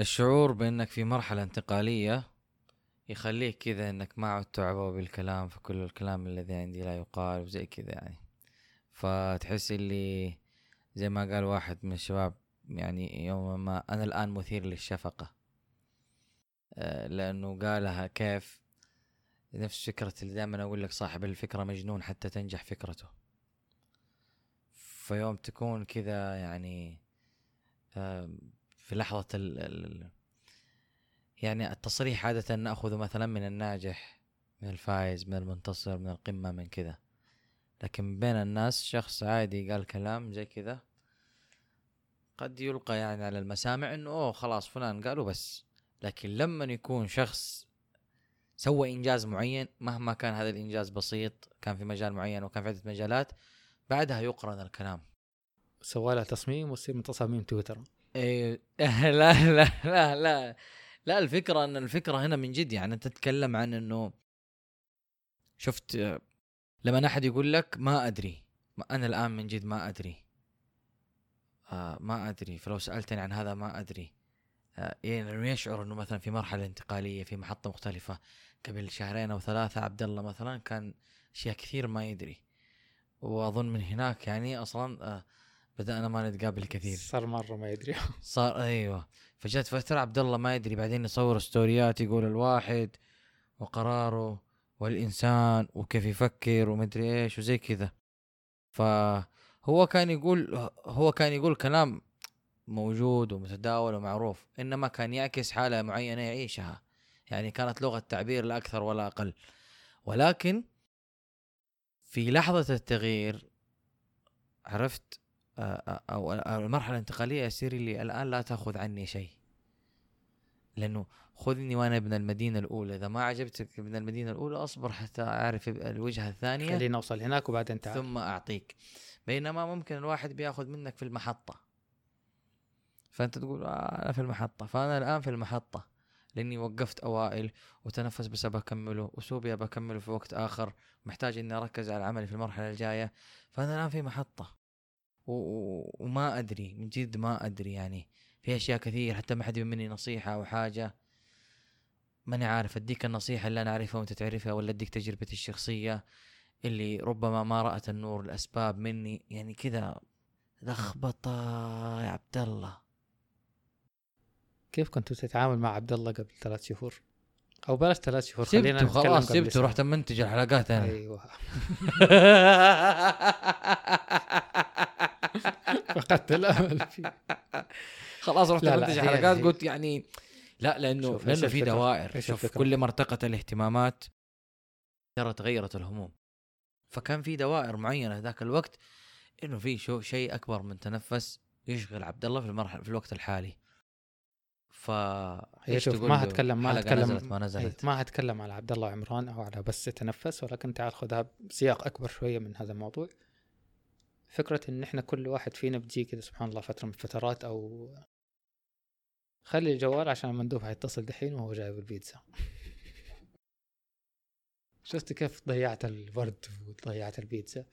الشعور بأنك في مرحلة انتقالية يخليك كذا إنك ما عدت تعبأ بالكلام فكل الكلام الذي عندي لا يقال وزي كذا يعني. فتحس اللي زي ما قال واحد من الشباب يعني يوم ما أنا الآن مثير للشفقة. آه، لأنه قالها كيف نفس فكرة اللي دائما أقول لك صاحب الفكرة مجنون حتى تنجح فكرته. فيوم تكون كذا يعني في لحظة ال ال يعني التصريح عادة نأخذه مثلا من الناجح من الفايز من المنتصر من القمة من كذا. لكن بين الناس شخص عادي قال كلام زي كذا قد يلقى يعني على المسامع إنه أوه خلاص فلان قالوا بس. لكن لما يكون شخص سوى إنجاز معين مهما كان هذا الإنجاز بسيط كان في مجال معين وكان في عدة مجالات بعدها يقرن الكلام. سوى لها تصميم وتصير من تصاميم تويتر. إيه. لا لا لا لا لا الفكرة إن الفكرة هنا من جد يعني أنت تتكلم عن إنه شفت لما أحد يقول لك ما أدري أنا الآن من جد ما أدري. آه ما أدري فلو سألتني عن هذا ما أدري. آه يعني يشعر إنه مثلا في مرحلة انتقالية في محطة مختلفة. قبل شهرين أو ثلاثة عبد الله مثلا كان أشياء كثير ما يدري. وأظن من هناك يعني أصلا آه بدانا ما نتقابل كثير. صار مرة ما يدري. صار أيوه. فجت فترة عبد الله ما يدري بعدين يصور ستوريات يقول الواحد وقراره والإنسان وكيف يفكر ومدري إيش وزي كذا. فهو كان يقول هو كان يقول كلام موجود ومتداول ومعروف إنما كان يعكس حالة معينة يعيشها. يعني كانت لغة تعبير لا أكثر ولا أقل. ولكن في لحظة التغيير عرفت أو المرحلة الانتقالية يصير لي الآن لا تأخذ عني شيء. لأنه خذني وأنا ابن المدينة الأولى. إذا ما عجبتك ابن المدينة الأولى أصبر حتى أعرف الوجهة الثانية. خلينا نوصل هناك وبعدين تعال ثم أعطيك. بينما ممكن الواحد بيأخذ منك في المحطة. فأنت تقول آه أنا في المحطة. فأنا الآن في المحطة. لأني وقفت أوائل وتنفس بس بكمله اسلوبي بكمله في وقت آخر. محتاج إني أركز على عملي في المرحلة الجاية. فأنا الآن في محطة. وما أدري من جد ما أدري يعني. في أشياء كثير حتى ما حد مني نصيحة أو حاجة. ماني عارف أديك النصيحة اللي أنا أعرفها وأنت تعرفها ولا أديك تجربتي الشخصية اللي ربما ما رأت النور الأسباب مني؟ يعني كذا. لخبطة يا عبد الله. كيف كنت تتعامل مع عبد الله قبل ثلاث شهور؟ أو بلاش ثلاث شهور سبته خلاص سبته رحت منتج الحلقات أنا. أيوه. فقدت الامل فيه. خلاص رحت منتج الحلقات قلت يعني لا لأنه لأنه في دوائر. شوف كل ما ارتقت الاهتمامات ترى تغيرت الهموم. فكان في دوائر معينة ذاك الوقت إنه في شو شيء أكبر من تنفس يشغل عبد الله في المرحله في الوقت الحالي. ف شوف ما هتكلم ما هتكلم نزلت ما نزلت. ما هتكلم على عبد الله وعمران أو على بس تنفس ولكن تعال خذها بسياق أكبر شوية من هذا الموضوع. فكرة إن إحنا كل واحد فينا بتجي كذا سبحان الله فترة من الفترات أو خلي الجوال عشان المندوب حيتصل دحين وهو جايب البيتزا. شفت كيف ضيعت الورد وضيعت البيتزا؟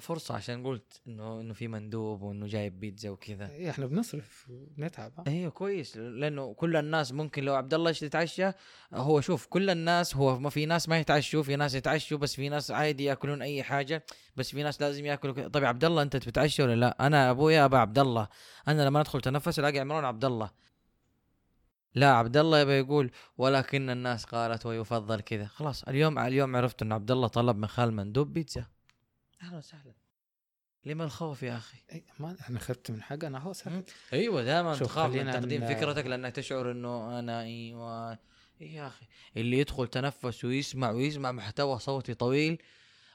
فرصة عشان قلت إنه إنه في مندوب وإنه جايب بيتزا وكذا. إيه إحنا بنصرف ونتعب أيوه كويس لأنه كل الناس ممكن لو عبد الله يتعشى هو شوف كل الناس هو ما في ناس ما يتعشوا في ناس يتعشوا بس في ناس عادي يأكلون أي حاجة بس في ناس لازم يأكلوا طيب عبد الله أنت بتتعشى ولا لا؟ أنا أبويا أبا عبد الله. أنا لما أدخل تنفس ألاقي عمران عبد الله. لا عبد الله يبي يقول ولكن الناس قالت ويفضل كذا. خلاص اليوم اليوم عرفت ان عبد الله طلب من خال مندوب بيتزا. أهلا وسهلا. لما الخوف يا أخي. أي ما أنا خفت من حاجة أنا هو سهل. أيوه دائما تخاف من تقديم ن... فكرتك لأنك تشعر إنه أنا إيوه. إيه يا أخي. اللي يدخل تنفس ويسمع ويسمع محتوى صوتي طويل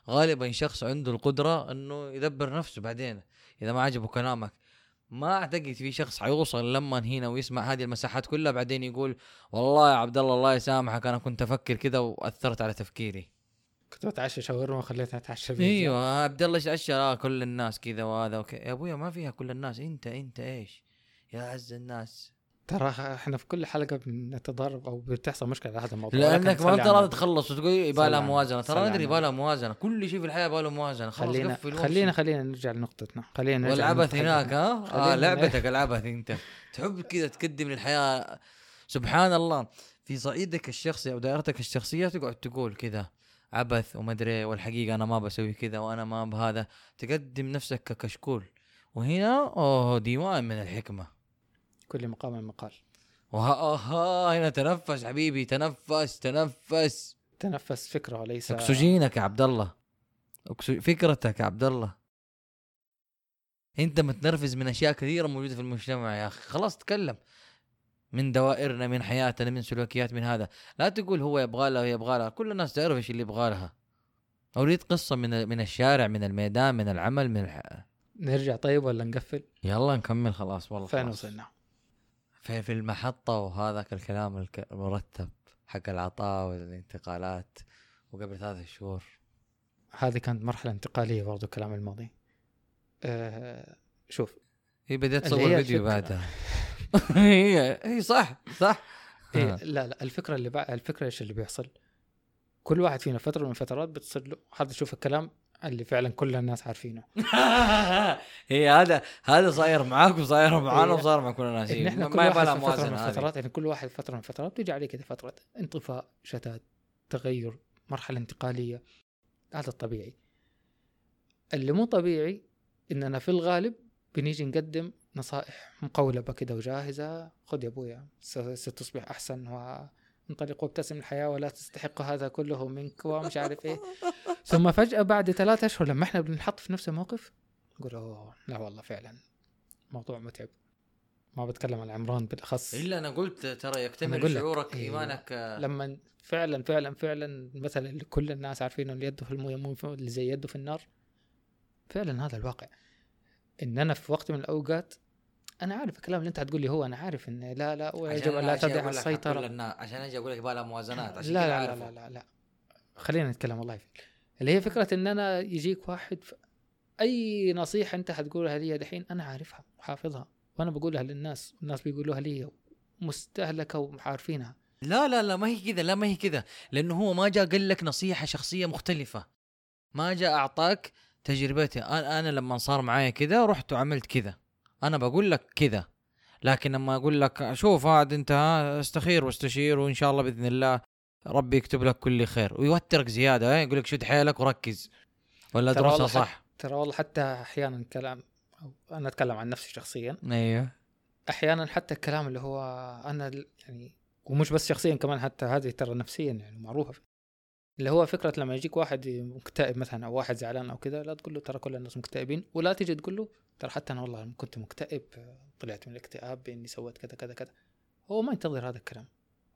غالبا شخص عنده القدرة إنه يدبر نفسه بعدين إذا ما عجبه كلامك. ما أعتقد في شخص حيوصل لما هنا ويسمع هذه المساحات كلها بعدين يقول والله يا عبد الله الله يسامحك أنا كنت أفكر كذا وأثرت على تفكيري. كنت بتعشى شاورما وخليتها اتعشى بيتزا. أيوه عبد الله يتعشى آه كل الناس كذا وهذا أوكي يا أبويا ما فيها كل الناس. انت انت إيش؟ يا اعز الناس. ترى إحنا في كل حلقة بنتضارب أو بتحصل مشكلة على هذا الموضوع. لأنك ما أنت راضي. تخلص وتقول يبغى صلى لها موازنة. ترى ندري يبغى لها موازنة. كل شيء في الحياة يبغى له موازنة. خلاص خلينا خلينا. خلينا نرجع لنقطتنا. خلينا نرجع والعبث هناك. ها؟ آه لعبتك العبث أنت. تحب كذا تقدم للحياة. سبحان الله. في صعيدك الشخصي أو دائرتك الشخصية تقعد تقول كذا. عبث ومدري والحقيقة أنا ما بسوي كذا وأنا ما بهذا. تقدم نفسك ككشكول. وهنا أوه ديوان من الحكمة. كل مقام مقال وها هنا تنفس حبيبي تنفس تنفس. تنفس فكرة وليس أكسجينك يا عبد الله. فكرتك يا عبد الله. أنت متنرفز من أشياء كثيرة موجودة في المجتمع يا أخي. خلاص تكلم. من دوائرنا من حياتنا من سلوكيات من هذا لا تقول هو يبغى لها ويبغى لها كل الناس تعرف إيش اللي يبغى لها أريد قصة من من الشارع من الميدان من العمل من الح... نرجع طيب ولا نقفل؟ يلا نكمل خلاص والله فين. وصلنا؟ في في المحطة وهذاك الكلام الك- المرتب حق العطاء والانتقالات وقبل ثلاثة شهور هذه كانت مرحلة انتقالية برضو الكلام الماضي آه شوف هي بدأت تصور فيديو. بعدها هي هي صح صح. إيه. آه. لا لا الفكرة اللي بقى الفكرة إيش اللي بيحصل؟ كل واحد فينا فترة من الفترات بتصير له هذا شوف الكلام اللي فعلا كل الناس عارفينه. هي هذا هذا صاير معاك وصاير معانا هي- وصار مع كل الناس. إن إحنا كل ما يبغى لها في فترة من. الفترات يعني كل واحد فترة من الفترات بيجي عليه كذا فترة انطفاء شتات تغير مرحلة انتقالية. هذا الطبيعي. اللي مو طبيعي إننا في الغالب بنيجي نقدم نصائح مقولبه كده وجاهزة. خذ يا أبويا س- ستصبح أحسن وانطلق وابتسم الحياة ولا تستحق هذا كله منك ومش عارف إيه. ثم فجأة بعد ثلاثة أشهر لما إحنا بنحط في نفس الموقف نقول أوه لا والله فعلا موضوع متعب. ما بتكلم عن عمران بالأخص. إلا أنا قلت ترى يكتمل شعورك إيه، إيمانك آه، لما فعلا فعلا فعلا اللي كل الناس عارفينه اللي يده في المويه مو اللي زي يده في النار. فعلا هذا الواقع. إن أنا في وقت من الأوقات أنا عارف الكلام اللي أنت هتقول لي هو أنا عارف إن لا لا ويجب لا تدع السيطرة. عشان أجي أقول لك لها موازنات لا عشان لا لا, عارفه. لا لا. لا خلينا نتكلم والله اللي هي فكرة إن أنا يجيك واحد أي نصيحة أنت حتقولها لي دحين أنا عارفها وحافظها وأنا بقولها للناس والناس بيقولوها لي مستهلكه وعارفينها. لا لا لا ما هي كذا لا ما هي كذا لأنه هو ما جاء قال لك نصيحة شخصية مختلفة. ما جاء أعطاك تجربتي. أنا أنا لما صار معايا كذا رحت وعملت كذا أنا بقول لك كذا لكن لما أقول لك شوف عاد أنت استخير واستشير وإن شاء الله بإذن الله ربي يكتب لك كل خير. ويوترك زيادة يقول لك شد حيلك وركز. ولا ترى درسها والله صح. ترى والله حتى أحيانا كلام أنا أتكلم عن نفسي شخصيا. أيوه. أحيانا حتى الكلام اللي هو أنا يعني ومش بس شخصيا كمان حتى هذه ترى نفسيا يعني معروفة. اللي هو فكرة لما يجيك واحد مكتئب مثلا أو واحد زعلان أو كذا لا تقول له ترى كل الناس مكتئبين ولا تيجي تقول له ترى حتى أنا والله كنت مكتئب طلعت من الاكتئاب بإني سويت كذا كذا كذا. هو ما ينتظر هذا الكلام.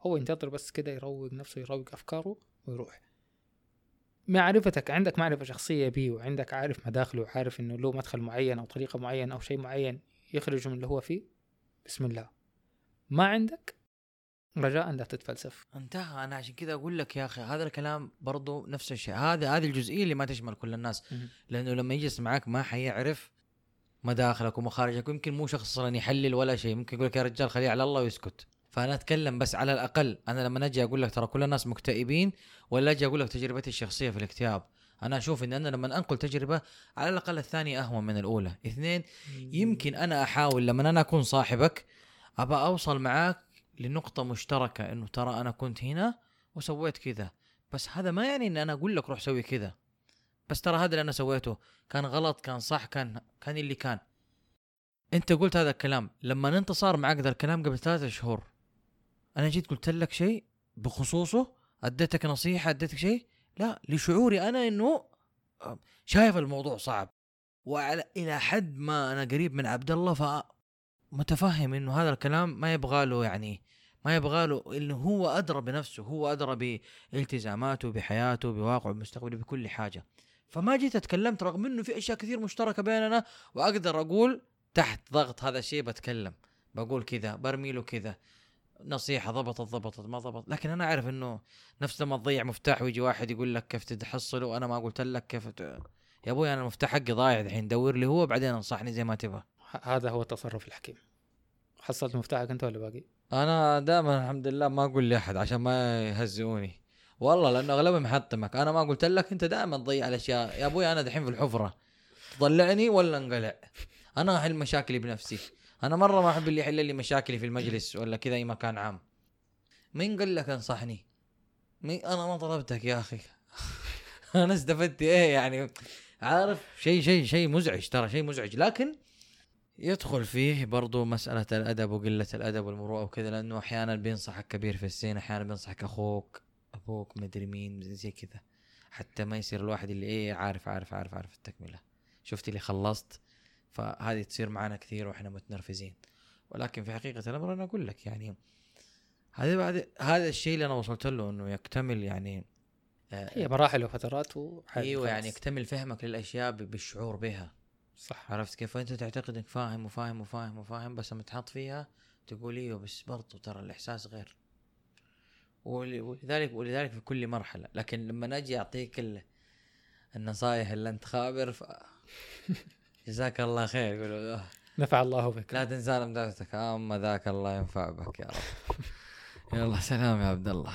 هو ينتظر بس كذا يروق نفسه يروق أفكاره ويروح. معرفتك عندك معرفة شخصية بيه وعندك عارف مداخله وعارف إنه له مدخل معين أو طريقة معينة أو شيء معين يخرجه من اللي هو فيه؟ بسم الله. ما عندك؟ رجاء لا تتفلسف. انتهى. أنا عشان كذا أقول لك يا أخي هذا الكلام برضو نفس الشيء. هذا هذه الجزئية اللي ما تشمل كل الناس. لأنه لما يجلس معاك ما حيعرف مداخلك ومخارجك ويمكن مو شخص أصلا يحلل ولا شيء. ممكن يقول لك يا رجال خليه على الله ويسكت. فأنا أتكلم بس على الأقل. أنا لما أجي أقول لك ترى كل الناس مكتئبين ولا أجي أقول لك تجربتي الشخصية في الاكتئاب. أنا أشوف إن أنا لما أنقل تجربة على الأقل الثانية أهون من الأولى. اثنين يمكن أنا أحاول لما أنا أكون صاحبك أبى أوصل معاك لنقطة مشتركة إنه ترى أنا كنت هنا وسويت كذا. بس هذا ما يعني إن أنا أقول لك روح سوي كذا. بس ترى هذا اللي أنا سويته. كان غلط كان صح كان كان اللي كان. أنت قلت هذا الكلام. لما انت صار معك ذا الكلام قبل ثلاثة شهور أنا جيت قلت لك شيء بخصوصه؟ أديتك نصيحة؟ أديتك شيء؟ لا لشعوري أنا إنه آه، شايف الموضوع صعب. وعلى إلى حد ما أنا قريب من عبد الله متفهم إنه هذا الكلام ما يبغى له يعني ما يبغى له انه هو أدرى بنفسه هو أدرى بالتزاماته بحياته بواقعه بمستقبله بكل حاجة. فما جيت أتكلمت رغم إنه في أشياء كثير مشتركة بيننا وأقدر أقول تحت ضغط هذا الشيء بتكلم. بقول كذا برمي له كذا نصيحة ضبطت ضبطت ما ضبط. لكن أنا أعرف إنه نفس لما تضيع مفتاح ويجي واحد يقول لك كيف تحصله وأنا ما قلت لك كيف ت... يا أبوي أنا المفتاح حقي ضايع الحين دور لي هو بعدين انصحني زي ما تبغى. هذا هو التصرف الحكيم. حصلت مفتاحك أنت ولا باقي؟ أنا دائما الحمد لله ما أقول لأحد عشان ما يهزئوني. والله لأنه أغلبهم محطمك أنا ما قلت لك أنت دائما تضيع الأشياء. يا أبوي أنا دحين في الحفرة. تطلعني ولا انقلع؟ أنا أحل مشاكلي بنفسي. أنا مرة ما أحب اللي يحل لي مشاكلي في المجلس ولا كذا أي مكان عام. مين قال لك أنصحني؟ مين؟ أنا ما طلبتك يا أخي. أنا استفدت إيه يعني؟ عارف شيء شيء شيء مزعج ترى شيء مزعج. لكن يدخل فيه برضو مسألة الأدب وقلة الأدب والمروءة وكذا لأنه أحيانا بينصحك كبير في السن أحيانا بينصحك أخوك أبوك مدري مين زي كذا. حتى ما يصير الواحد اللي إيه عارف عارف عارف عارف التكملة. شفت اللي خلصت؟ فهذه تصير معنا كثير وإحنا متنرفزين. ولكن في حقيقة الأمر أنا أقول لك يعني هذا بعد هذا الشيء اللي أنا وصلت له إنه يكتمل يعني آه، هي مراحل وفترات إيوه يعني. يكتمل فهمك للأشياء بالشعور بها. صح. عرفت كيف؟ فأنت تعتقد إنك فاهم وفاهم وفاهم وفاهم بس لما تحط فيها تقول إيوه بس برضو ترى الإحساس غير. ول- ولذلك ولذلك في كل مرحلة. لكن لما أجي أعطيك ال- النصائح اللي أنت خابر ف... جزاك الله خير. يقولوا نفع الله بك. لا تنسانا مدرستك أما ذاك الله ينفع بك يا رب. يلا سلام يا عبد الله.